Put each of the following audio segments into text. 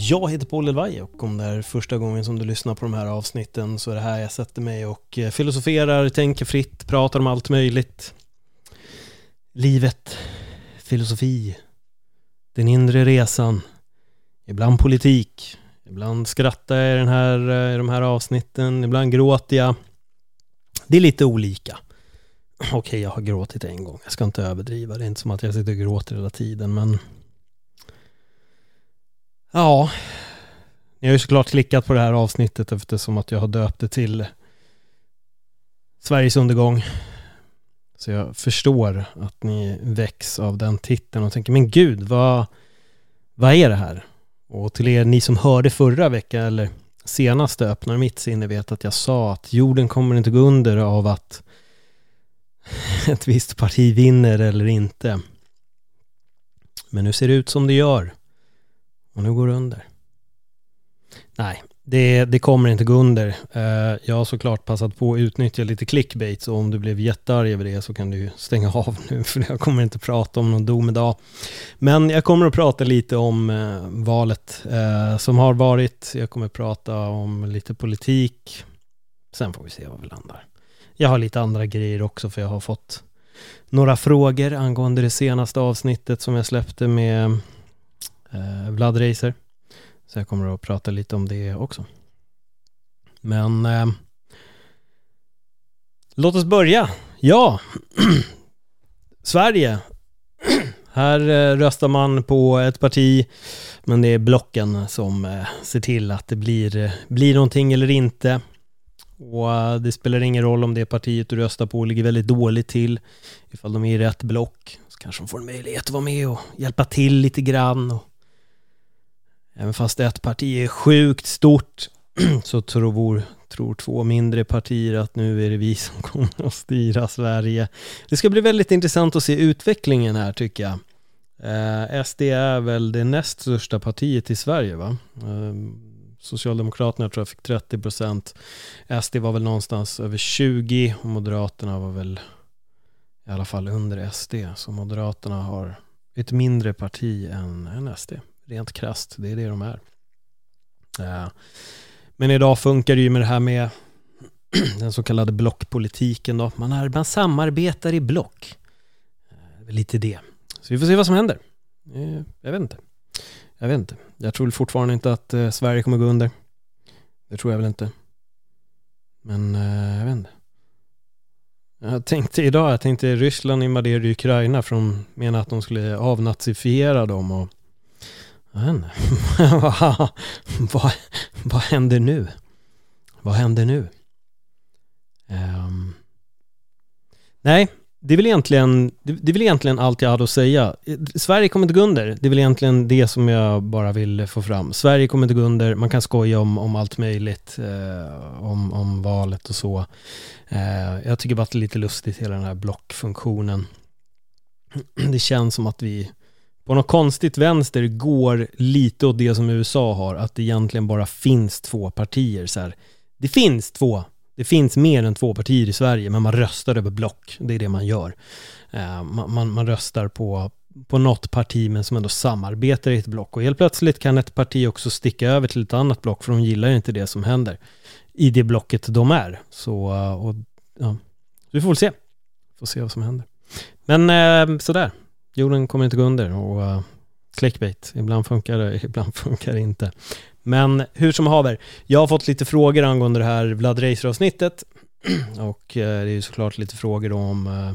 Jag heter Paul Elvaje och om det är första gången som du lyssnar på de här avsnitten så är det här jag sätter mig och eh, filosoferar, tänker fritt, pratar om allt möjligt. Livet, filosofi, den inre resan, ibland politik, ibland skrattar jag i, den här, eh, i de här avsnitten, ibland gråter jag. Det är lite olika. Okej, jag har gråtit en gång. Jag ska inte överdriva. Det är inte som att jag sitter och gråter hela tiden, men Ja, ni har ju såklart klickat på det här avsnittet eftersom att jag har döpt det till Sveriges undergång. Så jag förstår att ni väcks av den titeln och tänker, men gud, vad, vad är det här? Och till er, ni som hörde förra veckan, eller senaste Öppnar mitt sinne, vet att jag sa att jorden kommer inte gå under av att ett visst parti vinner eller inte. Men nu ser det ut som det gör. Och nu går det under. Nej, det, det kommer inte gå under. Eh, jag har såklart passat på att utnyttja lite clickbait, så om du blev jättearg över det så kan du stänga av nu, för jag kommer inte prata om någon domedag. Men jag kommer att prata lite om eh, valet eh, som har varit. Jag kommer att prata om lite politik. Sen får vi se var vi landar. Jag har lite andra grejer också, för jag har fått några frågor angående det senaste avsnittet som jag släppte med eh, Vlad Racer. Så jag kommer att prata lite om det också. Men eh, låt oss börja. Ja, Sverige. Här eh, röstar man på ett parti, men det är blocken som eh, ser till att det blir, eh, blir någonting eller inte. Och eh, det spelar ingen roll om det partiet du röstar på ligger väldigt dåligt till. Ifall de är i rätt block så kanske de får en möjlighet att vara med och hjälpa till lite grann. Och Även fast ett parti är sjukt stort så tror, tror två mindre partier att nu är det vi som kommer att styra Sverige. Det ska bli väldigt intressant att se utvecklingen här tycker jag. Eh, SD är väl det näst största partiet i Sverige va? Eh, Socialdemokraterna tror jag fick 30 procent. SD var väl någonstans över 20 och Moderaterna var väl i alla fall under SD. Så Moderaterna har ett mindre parti än, än SD rent krast. Det är det de är. Eh, men idag funkar det ju med det här med den så kallade blockpolitiken då. Man, är, man samarbetar i block. Eh, lite det. Så vi får se vad som händer. Eh, jag vet inte. Jag vet inte. Jag tror fortfarande inte att Sverige kommer gå under. Det tror jag väl inte. Men jag vet inte. Jag tänkte idag, jag tänkte Ryssland invaderade Ukraina för de menar att de skulle avnazifiera dem och men vad, vad, vad händer nu? Vad händer nu? Um, nej, det är, väl egentligen, det, det är väl egentligen allt jag hade att säga. Sverige kommer inte gå under. Det är väl egentligen det som jag bara vill få fram. Sverige kommer inte gå under. Man kan skoja om, om allt möjligt. Eh, om, om valet och så. Eh, jag tycker bara att det är lite lustigt hela den här blockfunktionen. Det känns som att vi på något konstigt vänster går lite åt det som USA har, att det egentligen bara finns två partier. Så här. Det finns två, det finns mer än två partier i Sverige, men man röstar över block. Det är det man gör. Eh, man, man, man röstar på, på något parti, men som ändå samarbetar i ett block. Och helt plötsligt kan ett parti också sticka över till ett annat block, för de gillar inte det som händer i det blocket de är. Så, eh, och, ja. Vi får väl se. Får se vad som händer. Men eh, sådär, jorden kommer inte gå under och uh, clickbait, ibland funkar det, ibland funkar det inte. Men hur som haver, jag har fått lite frågor angående det här Vlad Reiser-avsnittet. och uh, det är ju såklart lite frågor om uh,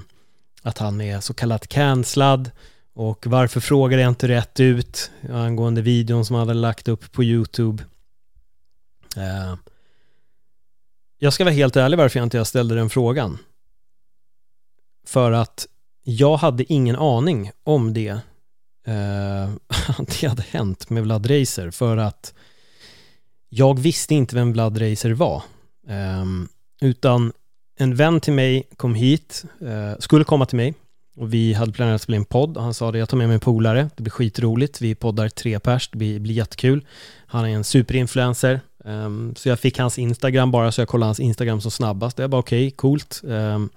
att han är så kallat cancellad Och varför frågade jag inte rätt ut angående videon som han hade lagt upp på YouTube? Jag ska vara helt ärlig varför jag inte ställde den frågan. För att jag hade ingen aning om det. Eh, att det hade hänt med Vlad Reiser för att jag visste inte vem Vlad Reiser var. Eh, utan en vän till mig kom hit, eh, skulle komma till mig och vi hade planerat att spela en podd och han sa det, jag tar med mig en polare, det blir skitroligt, vi poddar tre pers, det blir, blir jättekul. Han är en superinfluencer, um, så jag fick hans Instagram bara, så jag kollade hans Instagram som snabbast. Det var okej, okay, coolt. Um,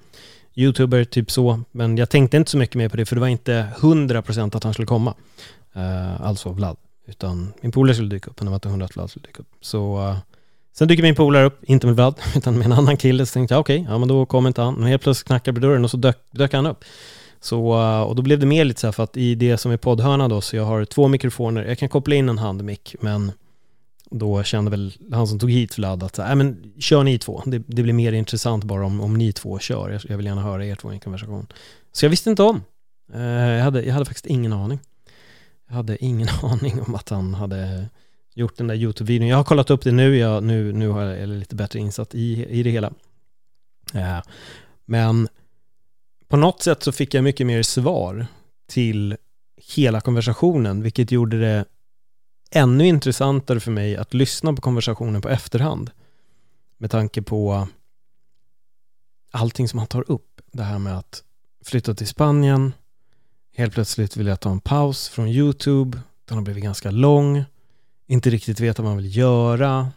Youtuber, typ så. Men jag tänkte inte så mycket mer på det, för det var inte 100% att han skulle komma. Uh, alltså Vlad. Utan min polare skulle dyka upp, men det var inte 100 att Vlad skulle dyka upp. Så uh, Sen dyker min polare upp, inte med Vlad, utan med en annan kille. Så tänkte jag, okej, okay, ja men då kommer inte han. Men helt plötsligt knackar på dörren och så dök, dök han upp. Så, eh, och då blev det mer lite så här för att i det som är poddhörnan då, så jag har två mikrofoner, jag kan koppla in en handmick, men då kände väl han som tog hit Vlad att, nej men kör ni två, det, det, blir mer intressant bara om, om ni två kör, jag, jag vill gärna höra er två i en konversation. Så jag visste inte om, eh, jag, hade, jag hade faktiskt ingen aning. Jag hade ingen aning om att han hade gjort den där YouTube-videon. Jag har kollat upp det nu, jag, nu, nu har jag, lite bättre insatt i, i det hela. Eh, men på något sätt så fick jag mycket mer svar till hela konversationen, vilket gjorde det ännu intressantare för mig att lyssna på konversationen på efterhand. Med tanke på allting som han tar upp. Det här med att flytta till Spanien, helt plötsligt vill jag ta en paus från YouTube, den har blivit ganska lång, inte riktigt vet vad man vill göra,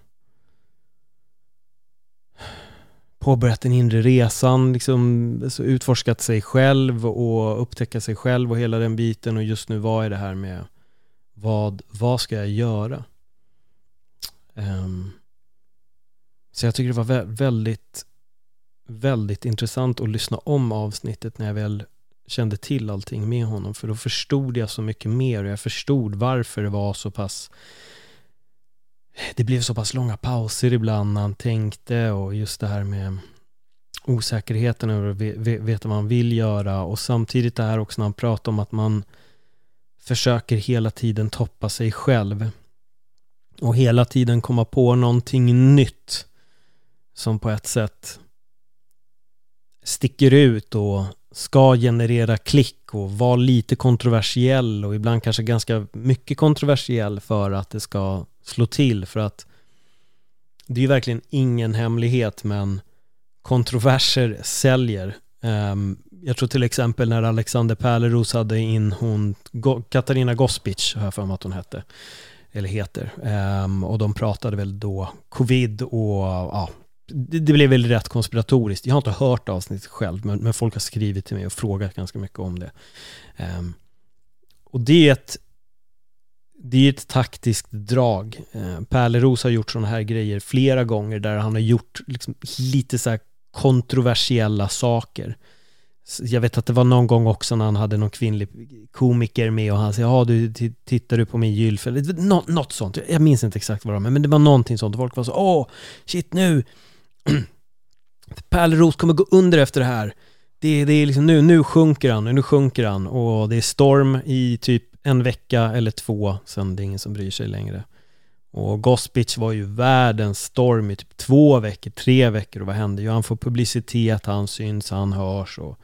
påbörjat den inre resan, liksom utforskat sig själv och upptäcka sig själv och hela den biten. Och just nu vad är det här med vad, vad ska jag göra? Um, så jag tycker det var väldigt, väldigt intressant att lyssna om avsnittet när jag väl kände till allting med honom för då förstod jag så mycket mer och jag förstod varför det var så pass det blev så pass långa pauser ibland när han tänkte och just det här med osäkerheten över att veta vad man vill göra och samtidigt det här också när han pratar om att man försöker hela tiden toppa sig själv och hela tiden komma på någonting nytt som på ett sätt sticker ut och ska generera klick och vara lite kontroversiell och ibland kanske ganska mycket kontroversiell för att det ska slå till för att det är ju verkligen ingen hemlighet men kontroverser säljer. Um, jag tror till exempel när Alexander Pärleros hade in hon, Katarina Gospic, har jag för mig att hon hette, eller heter, um, och de pratade väl då covid och ja, det, det, blev väl rätt konspiratoriskt. Jag har inte hört avsnittet själv, men, men folk har skrivit till mig och frågat ganska mycket om det. Um, och det är ett det är ett taktiskt drag. Eh, Pärleros har gjort sådana här grejer flera gånger där han har gjort liksom lite så här kontroversiella saker. Jag vet att det var någon gång också när han hade någon kvinnlig komiker med och han sa ja du tittar du på min gylf? Nå något sånt, jag minns inte exakt vad det var men det var någonting sånt folk var så åh shit nu Pärleros kommer gå under efter det här det, det är liksom nu, nu sjunker han, nu sjunker han och det är storm i typ en vecka eller två, sen det är ingen som bryr sig längre. Och Gospic var ju världens storm i typ två veckor, tre veckor och vad hände? Jo, han får publicitet, han syns, han hörs och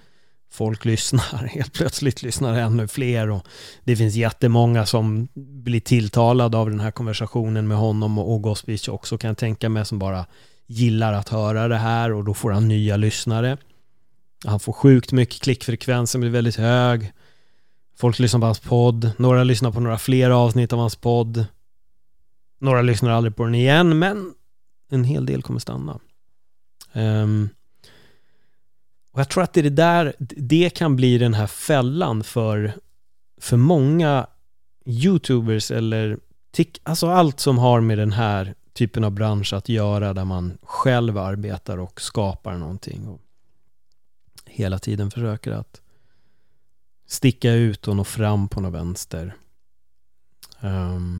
folk lyssnar. Helt plötsligt lyssnar ännu fler och det finns jättemånga som blir tilltalade av den här konversationen med honom och Gospic också kan jag tänka mig som bara gillar att höra det här och då får han nya lyssnare. Han får sjukt mycket klickfrekvensen blir väldigt hög. Folk lyssnar på hans podd, några lyssnar på några fler avsnitt av hans podd. Några lyssnar aldrig på den igen, men en hel del kommer stanna. Um, och jag tror att det är det där, det kan bli den här fällan för, för många YouTubers eller tick, alltså allt som har med den här typen av bransch att göra där man själv arbetar och skapar någonting och hela tiden försöker att sticka ut och nå fram på något vänster. Um.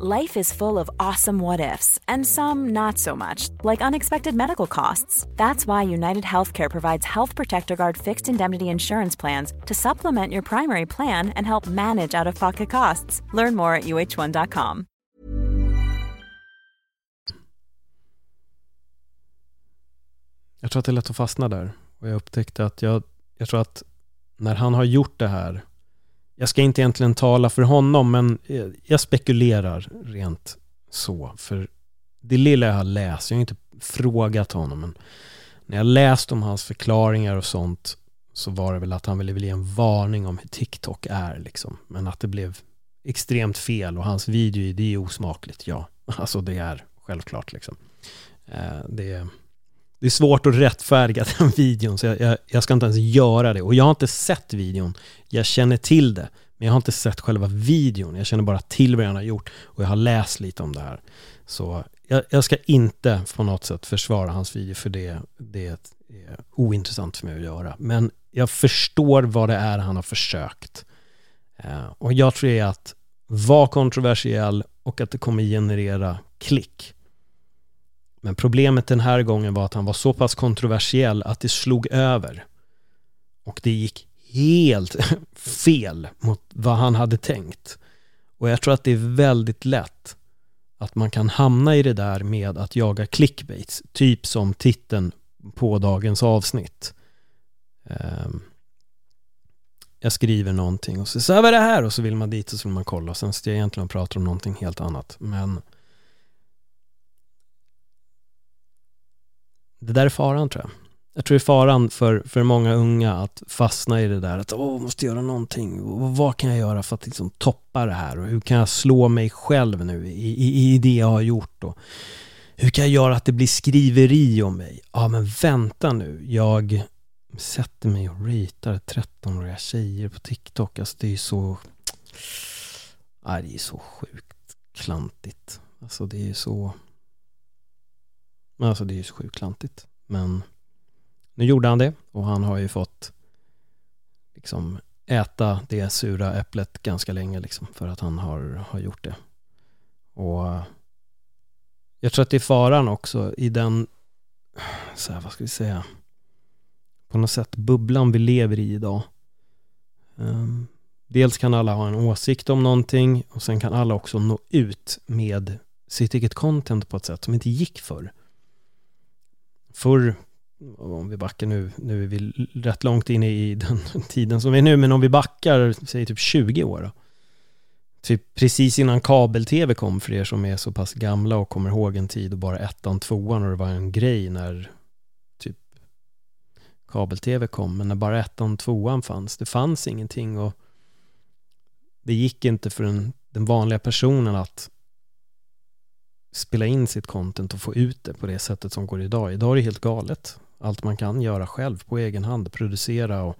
Life is full of awesome what ifs, and some not so much, like unexpected medical costs. That's why United Healthcare provides Health Protector Guard fixed indemnity insurance plans to supplement your primary plan and help manage out of pocket costs. Learn more at uh1.com. Jag tror att det är lätt att fastna där. Och jag upptäckte att jag, jag tror att när han har gjort det här, jag ska inte egentligen tala för honom, men eh, jag spekulerar rent så. För det lilla jag har läst, jag har inte frågat honom, men när jag läst om hans förklaringar och sånt så var det väl att han ville ge en varning om hur TikTok är liksom. Men att det blev extremt fel och hans video, det är osmakligt, ja. Alltså det är självklart liksom. Eh, det är det är svårt att rättfärdiga den videon, så jag, jag, jag, ska inte ens göra det. Och jag har inte sett videon. Jag känner till det, men jag har inte sett själva videon. Jag känner bara till vad han har gjort och jag har läst lite om det här. Så jag, jag ska inte på något sätt försvara hans video, för det, det är ointressant för mig att göra. Men jag förstår vad det är han har försökt. Eh, och jag tror att vara kontroversiell och att det kommer generera klick men problemet den här gången var att han var så pass kontroversiell att det slog över. Och det gick helt fel mot vad han hade tänkt. Och jag tror att det är väldigt lätt att man kan hamna i det där med att jaga clickbaits, typ som titeln på dagens avsnitt. Ehm, jag skriver någonting och så säger vad är det här? Och så vill man dit och så vill man kolla och sen sitter jag egentligen och pratar om någonting helt annat. Men det där är faran tror jag. Jag tror det är faran för, för många unga att fastna i det där att åh, måste göra någonting. Och vad kan jag göra för att liksom toppa det här? Och hur kan jag slå mig själv nu i, i, i det jag har gjort? Och hur kan jag göra att det blir skriveri om mig? Ja, men vänta nu. Jag sätter mig och ratear 13-åriga tjejer på TikTok. Alltså det är så... Ja, det är så sjukt klantigt. Alltså det är så... Alltså det är ju så sjukt klantigt. Men nu gjorde han det och han har ju fått liksom äta det sura äpplet ganska länge liksom för att han har, har gjort det. Och jag tror att det är faran också i den, så här, vad ska vi säga, på något sätt bubblan vi lever i idag. Um, dels kan alla ha en åsikt om någonting och sen kan alla också nå ut med sitt eget content på ett sätt som inte gick förr förr, om vi backar nu, nu är vi rätt långt in i den tiden som vi är nu, men om vi backar, säg typ 20 år då. Typ precis innan kabel-tv kom för er som är så pass gamla och kommer ihåg en tid och bara ettan, tvåan och det var en grej när typ kabel-tv kom, men när bara ettan, tvåan fanns, det fanns ingenting och det gick inte för den, den vanliga personen att spela in sitt content och få ut det på det sättet som går idag. Idag är det helt galet. Allt man kan göra själv på egen hand, producera och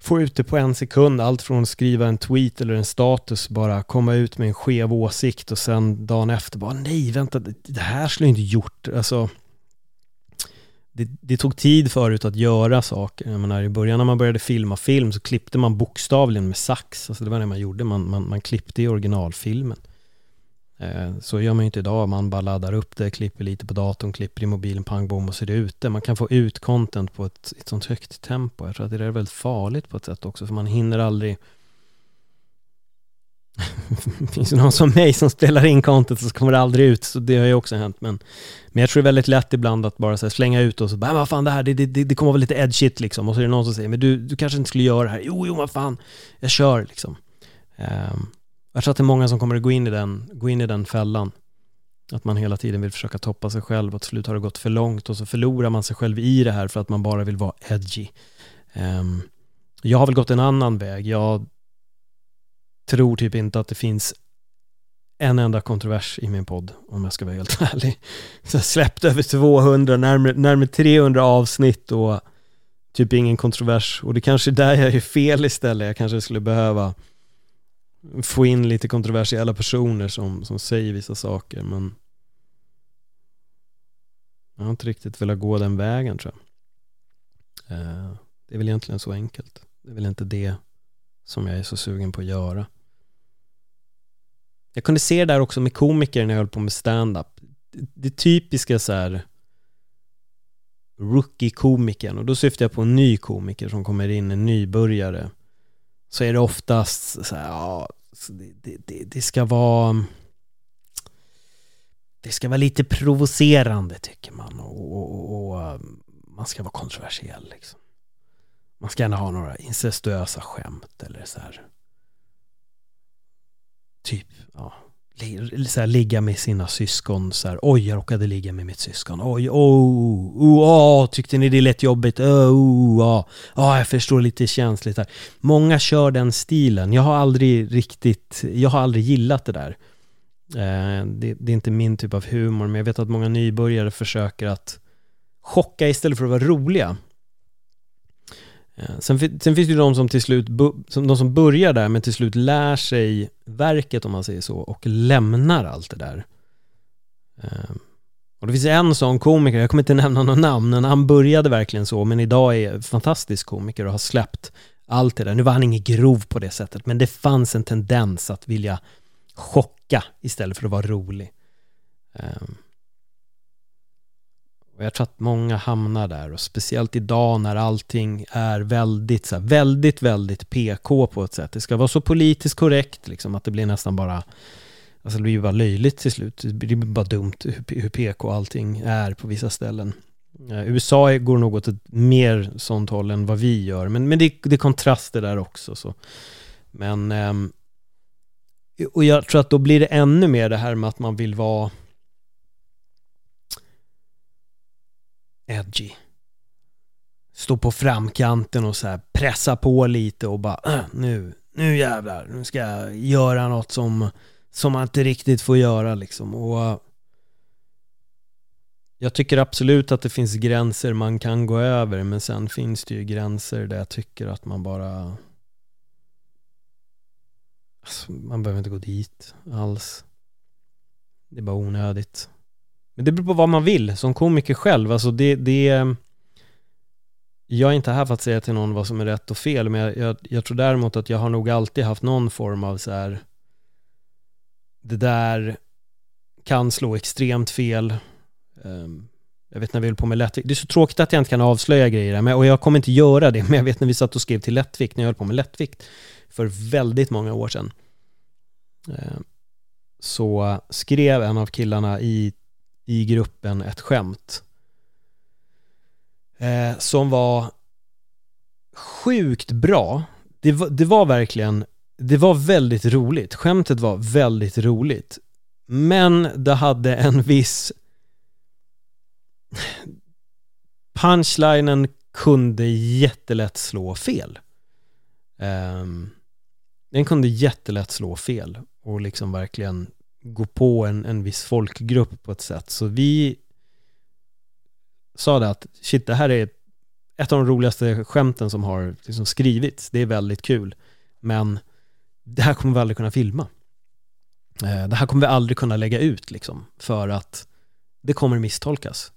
få ut det på en sekund. Allt från att skriva en tweet eller en status, bara komma ut med en skev åsikt och sen dagen efter bara nej, vänta, det här skulle jag inte gjort. Alltså, det, det, tog tid förut att göra saker. Jag menar, I början när man började filma film så klippte man bokstavligen med sax. Alltså det var det man gjorde, man, man, man klippte i originalfilmen. Eh, så gör man ju inte idag, man bara laddar upp det, klipper lite på datorn, klipper i mobilen, pang bom och så är det ute. Man kan få ut content på ett, ett sånt högt tempo. Jag tror att det är väldigt farligt på ett sätt också, för man hinner aldrig finns det någon som mig som spelar in content så kommer det aldrig ut, så det har ju också hänt. Men, men jag tror det är väldigt lätt ibland att bara så slänga ut och så bara, vad fan det här, det, det, det kommer vara lite edgigt liksom. Och så är det någon som säger, men du, du kanske inte skulle göra det här. Jo, jo, vad fan, jag kör liksom. Um, jag tror att det är många som kommer att gå in i den, gå in i den fällan. Att man hela tiden vill försöka toppa sig själv och till slut har det gått för långt och så förlorar man sig själv i det här för att man bara vill vara edgy. Um, jag har väl gått en annan väg. Jag tror typ inte att det finns en enda kontrovers i min podd, om jag ska vara helt ärlig. Så jag släppte över 200, närmare, närmare 300 avsnitt och typ ingen kontrovers. Och det kanske är där jag är fel istället. Jag kanske skulle behöva få in lite kontroversiella personer som, som säger vissa saker. Men jag har inte riktigt velat gå den vägen tror jag. Eh, det är väl egentligen så enkelt. Det är väl inte det som jag är så sugen på att göra. Jag kunde se det där också med komiker när jag höll på med stand-up. Det typiska så här rookie-komikern och då syftar jag på en ny komiker som kommer in, en nybörjare. Så är det oftast så här, ja, det, det, det ska vara det ska vara lite provocerande tycker man och, och, och, eh, man ska vara kontroversiell liksom. Man ska gärna ha några incestuösa skämt eller så här. Typ, ja. Så här, ligga med sina syskon så här. Oj, jag råkade ligga med mitt syskon. Oj, oh, oh, oh tyckte ni det lät jobbigt? Eh, oh, oh, oh, jag förstår lite känsligt här. Många kör den stilen. Jag har aldrig riktigt, jag har aldrig gillat det där. Eh, det, det, är inte min typ av humor, men jag vet att många nybörjare försöker att chocka istället för att vara roliga. Eh, sen, sen, finns det ju de som till slut, de som börjar där men till slut lär sig verket om man säger så och lämnar allt det där. Ehm, och det finns en sån komiker, jag kommer inte nämna något namn, men han började verkligen så, men idag är en fantastisk komiker och har släppt allt det där. Nu var han ingen grov på det sättet, men det fanns en tendens att vilja chocka istället för att vara rolig. Ehm, och jag tror att många hamnar där och speciellt idag när allting är väldigt, så här, väldigt, väldigt PK på ett sätt. Det ska vara så politiskt korrekt liksom att det blir nästan bara Alltså det blir ju bara löjligt till slut. Det blir bara dumt hur PK allting är på vissa ställen. Eh, USA går nog åt ett mer sånt håll än vad vi gör. Men, men det, det är kontraster där också. Så. Men ehm, och jag tror att då blir det ännu mer det här med att man vill vara edgy. Stå på framkanten och så här pressa på lite och bara äh, nu, nu jävlar, nu ska jag göra något som, som man inte riktigt får göra liksom. Och äh, jag tycker absolut att det finns gränser man kan gå över men sen finns det ju gränser där jag tycker att man bara Alltså, man behöver inte gå dit alls. Det är bara onödigt. Men det beror på vad man vill som komiker själv. Alltså det, det jag är inte här för att säga till någon vad som är rätt och fel, men jag, jag, jag tror däremot att jag har nog alltid haft någon form av så här, det där kan slå extremt fel. Um, jag vet när vi höll på med Lättvikt, det är så tråkigt att jag inte kan avslöja grejer, men, och jag kommer inte göra det, men jag vet när vi satt och skrev till Lättvikt, när jag höll på med Lättvikt, för väldigt många år sedan ehm, så skrev en av killarna i, i gruppen ett skämt eh, som var sjukt bra. Det var, det var verkligen, det var väldigt roligt. Skämtet var väldigt roligt. Men det hade en viss punchlinen kunde jättelätt slå fel. Um, den kunde jättelätt slå fel och liksom verkligen gå på en, en viss folkgrupp på ett sätt. Så vi sa det att shit, det här är ett av de roligaste skämten som har liksom skrivits. Det är väldigt kul. Men det här kommer vi aldrig kunna filma. Eh, det här kommer vi aldrig kunna lägga ut liksom. För att det kommer misstolkas.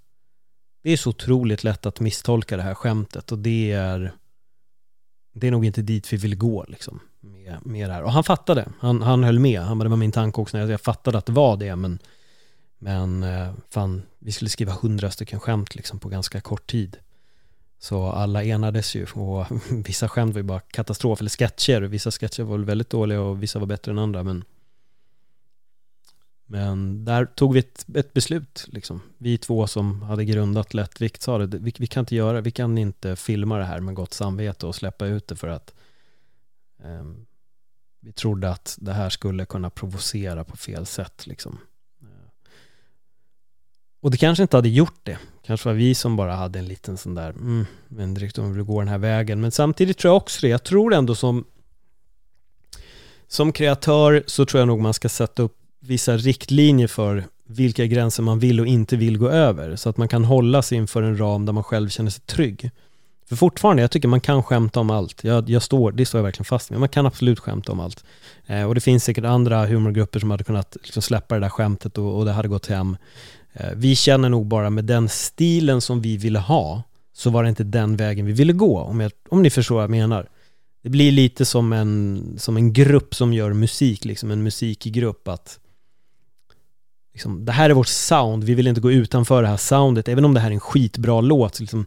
Det är så otroligt lätt att misstolka det här skämtet och det är det är nog inte dit vi vill gå liksom med, med det här. Och han fattade, han, han höll med. Han bara, det var min tanke också när jag fattade att det var det, men, men eh, fan, vi skulle skriva hundra stycken skämt liksom på ganska kort tid. Så alla enades ju och vissa skämt var ju bara katastrof, eller sketcher. Vissa sketcher var väl väldigt dåliga och vissa var bättre än andra, men men där tog vi ett, ett, beslut, liksom. Vi två som hade grundat Lättvikt sa det, vi, vi, kan inte göra, vi kan inte filma det här med gott samvete och släppa ut det för att um, vi trodde att det här skulle kunna provocera på fel sätt, liksom. Och det kanske inte hade gjort det. Kanske var vi som bara hade en liten sån där, mm, men direkt om liksom, vi vill gå den här vägen. Men samtidigt tror jag också det. Jag tror ändå som som kreatör så tror jag nog man ska sätta upp vissa riktlinjer för vilka gränser man vill och inte vill gå över. Så att man kan hålla sig inför en ram där man själv känner sig trygg. För fortfarande, jag tycker man kan skämta om allt. Jag, jag står, det står jag verkligen fast med. Man kan absolut skämta om allt. Eh, och det finns säkert andra humorgrupper som hade kunnat liksom släppa det där skämtet och, och det hade gått hem. Eh, vi känner nog bara med den stilen som vi ville ha, så var det inte den vägen vi ville gå, om, jag, om ni förstår vad jag menar. Det blir lite som en, som en grupp som gör musik, liksom en musikgrupp, att liksom, det här är vårt sound, vi vill inte gå utanför det här soundet, även om det här är en skitbra låt. Så liksom,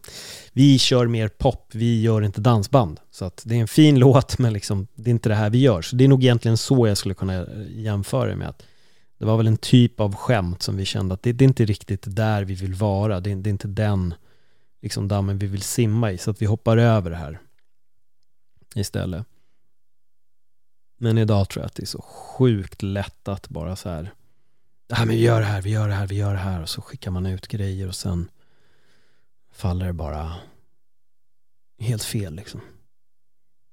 vi kör mer pop, vi gör inte dansband. Så att det är en fin låt, men liksom, det är inte det här vi gör. Så det är nog egentligen så jag skulle kunna eh, jämföra det med. att Det var väl en typ av skämt som vi kände att det, det är inte riktigt där vi vill vara. Det, det är inte den liksom, dammen vi vill simma i, så att vi hoppar över det här istället. Men idag tror jag att det är så sjukt lätt att bara så här ja, men vi gör det här, vi gör det här, vi gör det här och så skickar man ut grejer och sen faller det bara helt fel liksom.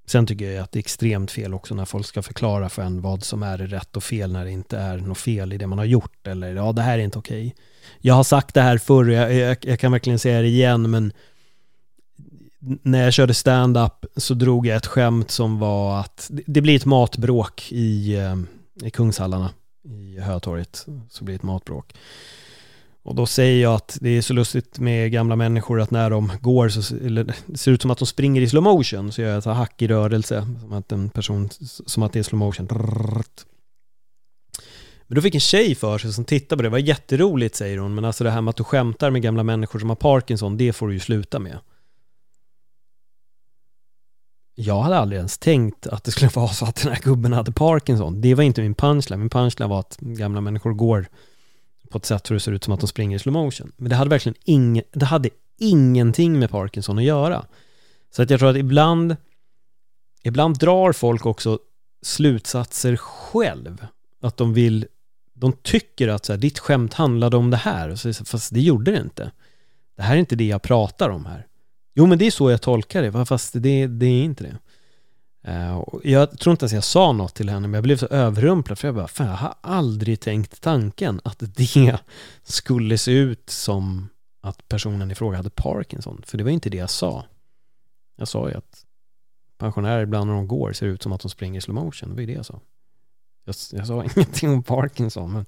Sen tycker jag att det är extremt fel också när folk ska förklara för en vad som är rätt och fel när det inte är något fel i det man har gjort eller ja, det här är inte okej. Jag har sagt det här förr, jag, jag, jag kan verkligen säga det igen, men när jag körde stand-up så drog jag ett skämt som var att det blir ett matbråk i, eh, i Kungshallarna i Hötorget, så blir det ett matbråk. Och då säger jag att det är så lustigt med gamla människor att när de går så eller, det ser ut som att de springer i slow motion så gör jag så hack i rörelse som att en person, som att det är slow motion. Men då fick en tjej för sig som tittade på det, det var jätteroligt säger hon, men alltså det här med att du skämtar med gamla människor som har Parkinson, det får du ju sluta med. Jag hade aldrig ens tänkt att det skulle vara så att den här gubben hade Parkinson. Det var inte min punchline. Min punchline var att gamla människor går på ett sätt så det ser ut som att de springer i slow motion. Men det hade verkligen ing, det hade ingenting med Parkinson att göra. Så att jag tror att ibland, ibland drar folk också slutsatser själv. Att de vill, de tycker att så här, ditt skämt handlade om det här, fast det gjorde det inte. Det här är inte det jag pratar om här. Jo, men det är så jag tolkar det, fast det, det är inte det. Eh, jag tror inte ens jag sa något till henne, men jag blev så överrumplad för jag bara, fan jag har aldrig tänkt tanken att det skulle se ut som att personen i fråga hade Parkinson, för det var inte det jag sa. Jag sa ju att pensionärer ibland när de går ser ut som att de springer i slow motion, det var ju det jag sa. Jag, jag sa ingenting om Parkinson, men,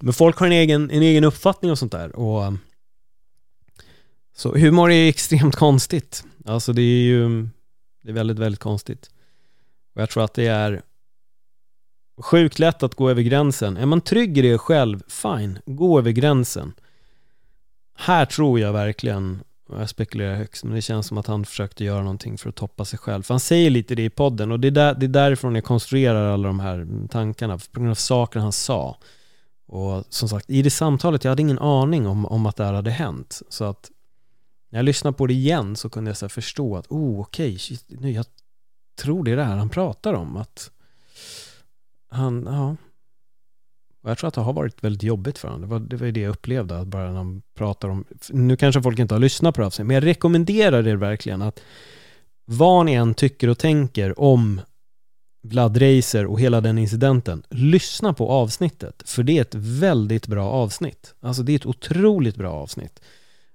men folk har en egen, en egen uppfattning och sånt där och så humor är extremt konstigt. Alltså det är ju det är väldigt, väldigt konstigt. Och jag tror att det är sjukt lätt att gå över gränsen. Är man trygg i det själv, fine, gå över gränsen. Här tror jag verkligen, och jag spekulerar högst, men det känns som att han försökte göra någonting för att toppa sig själv. För han säger lite det i podden och det är, där, det är därifrån jag konstruerar alla de här tankarna, på grund av saker han sa. Och som sagt, i det samtalet, jag hade ingen aning om, om att det här hade hänt. Så att när jag lyssnade på det igen så kunde jag så förstå att, oh okej, okay, nu jag tror det är det här han pratar om. Att han, ja. Och jag tror att det har varit väldigt jobbigt för honom. Det var det, var det jag upplevde, att bara när han pratar om, nu kanske folk inte har lyssnat på det här, men jag rekommenderar er verkligen att vad ni än tycker och tänker om Vlad Reiser och hela den incidenten, lyssna på avsnittet, för det är ett väldigt bra avsnitt. Alltså det är ett otroligt bra avsnitt.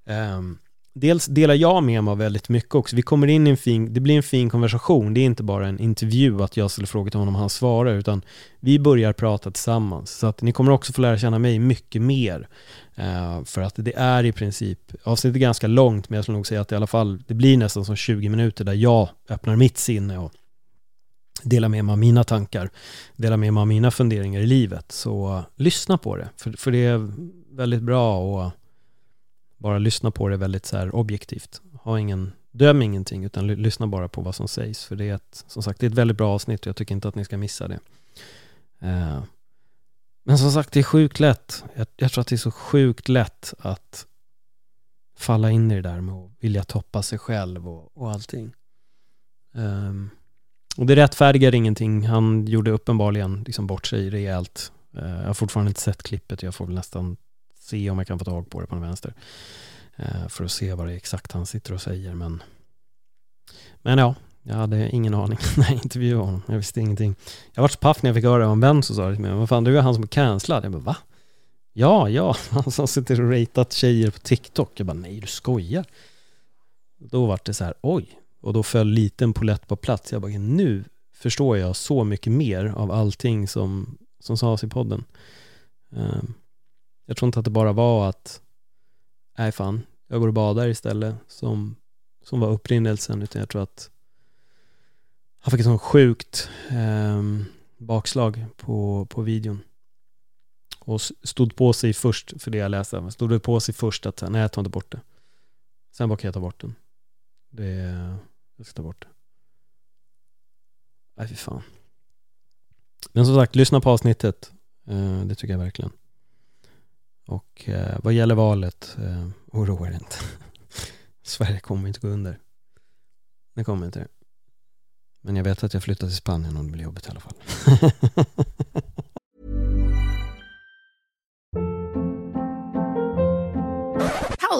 Um, dels delar jag med mig av väldigt mycket också. Vi kommer in i en fin, det blir en fin konversation. Det är inte bara en intervju att jag ställer frågor till honom och han svarar, utan vi börjar prata tillsammans. Så att ni kommer också få lära känna mig mycket mer. Uh, för att det är i princip, avsnittet är ganska långt, men jag skulle nog säga att i alla fall, det blir nästan som 20 minuter där jag öppnar mitt sinne och delar med mig av mina tankar, delar med mig av mina funderingar i livet. Så uh, lyssna på det, för, för det är väldigt bra och bara lyssna på det väldigt så här objektivt. Ha ingen, döm ingenting utan lyssna bara på vad som sägs. För det är ett, som sagt, det är ett väldigt bra avsnitt och jag tycker inte att ni ska missa det. Eh, men som sagt, det är sjukt lätt. Jag, jag, tror att det är så sjukt lätt att falla in i det där med att vilja toppa sig själv och, och allting. Um, och det rättfärdigar ingenting. Han gjorde uppenbarligen liksom bort sig rejält. Uh, jag har fortfarande inte sett klippet. Jag får väl nästan se om jag kan få tag på det på den vänster. Eh, för att se vad det är exakt han sitter och säger. Men, men ja, jag hade ingen aning när jag intervjuade honom. Jag visste ingenting. Jag var så paff när jag fick höra det om vem som sa det till mig. Vad fan, du är han som är cancellad. Jag bara, va? Ja, ja, han som sitter och ratat tjejer på TikTok. Jag bara, nej du skojar. Då var det så här, oj, och då föll liten polett på plats. Jag bara, nu förstår jag så mycket mer av allting som, som sades i podden. Um, jag tror inte att det bara var att, nej fan, jag går och badar istället som, som var upprinnelsen, utan jag tror att han fick ett sånt sjukt eh, bakslag på, på videon. Och stod på sig först, för det jag läste, stod det på sig först att nej jag tar inte bort det. Sen bara kan jag ta bort den. Det, jag ska ta bort det. Nej fy fan. Men som sagt, lyssna på avsnittet. Eh, det tycker jag verkligen. Och eh, vad gäller valet, eh, oroa er inte. Sverige kommer inte gå under. Det kommer inte det. Men jag vet att jag flyttar till Spanien om det blir jobbigt i alla fall.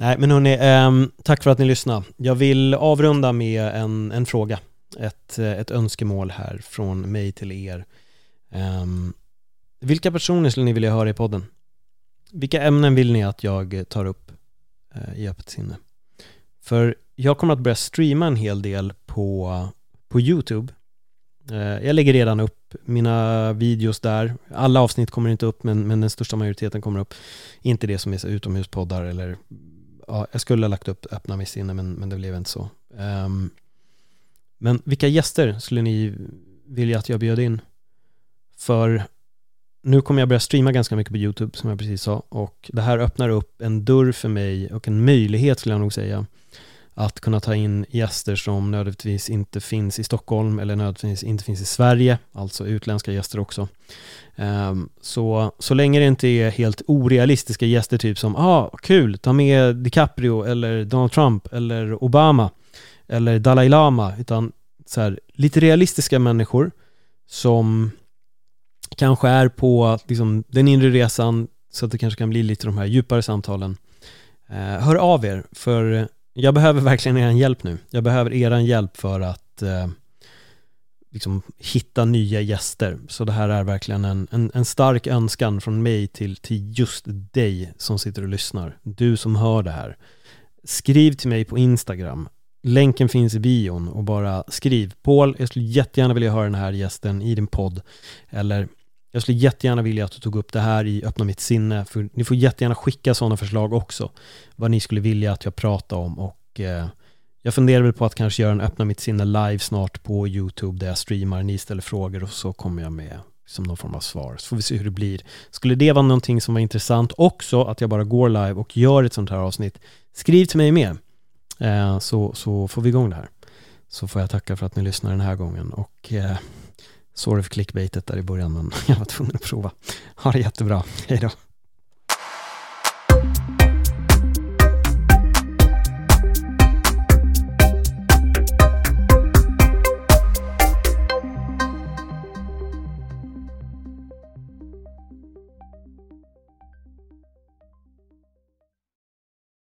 Nej, men hörni, eh, tack för att ni lyssnade. Jag vill avrunda med en, en fråga, ett, eh, ett önskemål här från mig till er. Eh, vilka personer skulle ni vilja höra i podden? Vilka ämnen vill ni att jag tar upp eh, i öppet sinne? För jag kommer att börja streama en hel del på, på YouTube. Eh, jag lägger redan upp mina videos där. Alla avsnitt kommer inte upp, men, men den största majoriteten kommer upp. Inte det som är utomhuspoddar eller ja, jag skulle ha lagt upp öppna mitt sinne men, men det blev inte så. Um, men vilka gäster skulle ni vilja att jag bjöd in? För nu kommer jag börja streama ganska mycket på YouTube som jag precis sa och det här öppnar upp en dörr för mig och en möjlighet skulle jag nog säga att kunna ta in gäster som nödvändigtvis inte finns i Stockholm eller nödvändigtvis inte finns i Sverige, alltså utländska gäster också. Ehm, så, så länge det inte är helt orealistiska gäster, typ som ah, kul, ta med DiCaprio eller Donald Trump eller Obama eller Dalai Lama, utan så här, lite realistiska människor som kanske är på liksom, den inre resan så att det kanske kan bli lite de här djupare samtalen. Ehm, hör av er, för jag behöver verkligen er hjälp nu. Jag behöver er hjälp för att eh, liksom hitta nya gäster. Så det här är verkligen en, en, en, stark önskan från mig till, till just dig som sitter och lyssnar. Du som hör det här. Skriv till mig på Instagram. Länken finns i bion och bara skriv. Paul, jag skulle jättegärna vilja höra den här gästen i din podd. Eller jag skulle jättegärna vilja att du tog upp det här i Öppna mitt sinne. För ni får jättegärna skicka sådana förslag också. Vad ni skulle vilja att jag pratar om och eh, jag funderar väl på att kanske göra en Öppna mitt sinne live snart på YouTube där jag streamar, ni ställer frågor och så kommer jag med som någon form av svar. Så får vi se hur det blir. Skulle det vara någonting som var intressant också, att jag bara går live och gör ett sånt här avsnitt, skriv till mig med. Eh, så, så får vi igång det här. Så får jag tacka för att ni lyssnar den här gången och eh, sorry för clickbaitet där i början men jag var tvungen att prova. Ha det jättebra, hej då.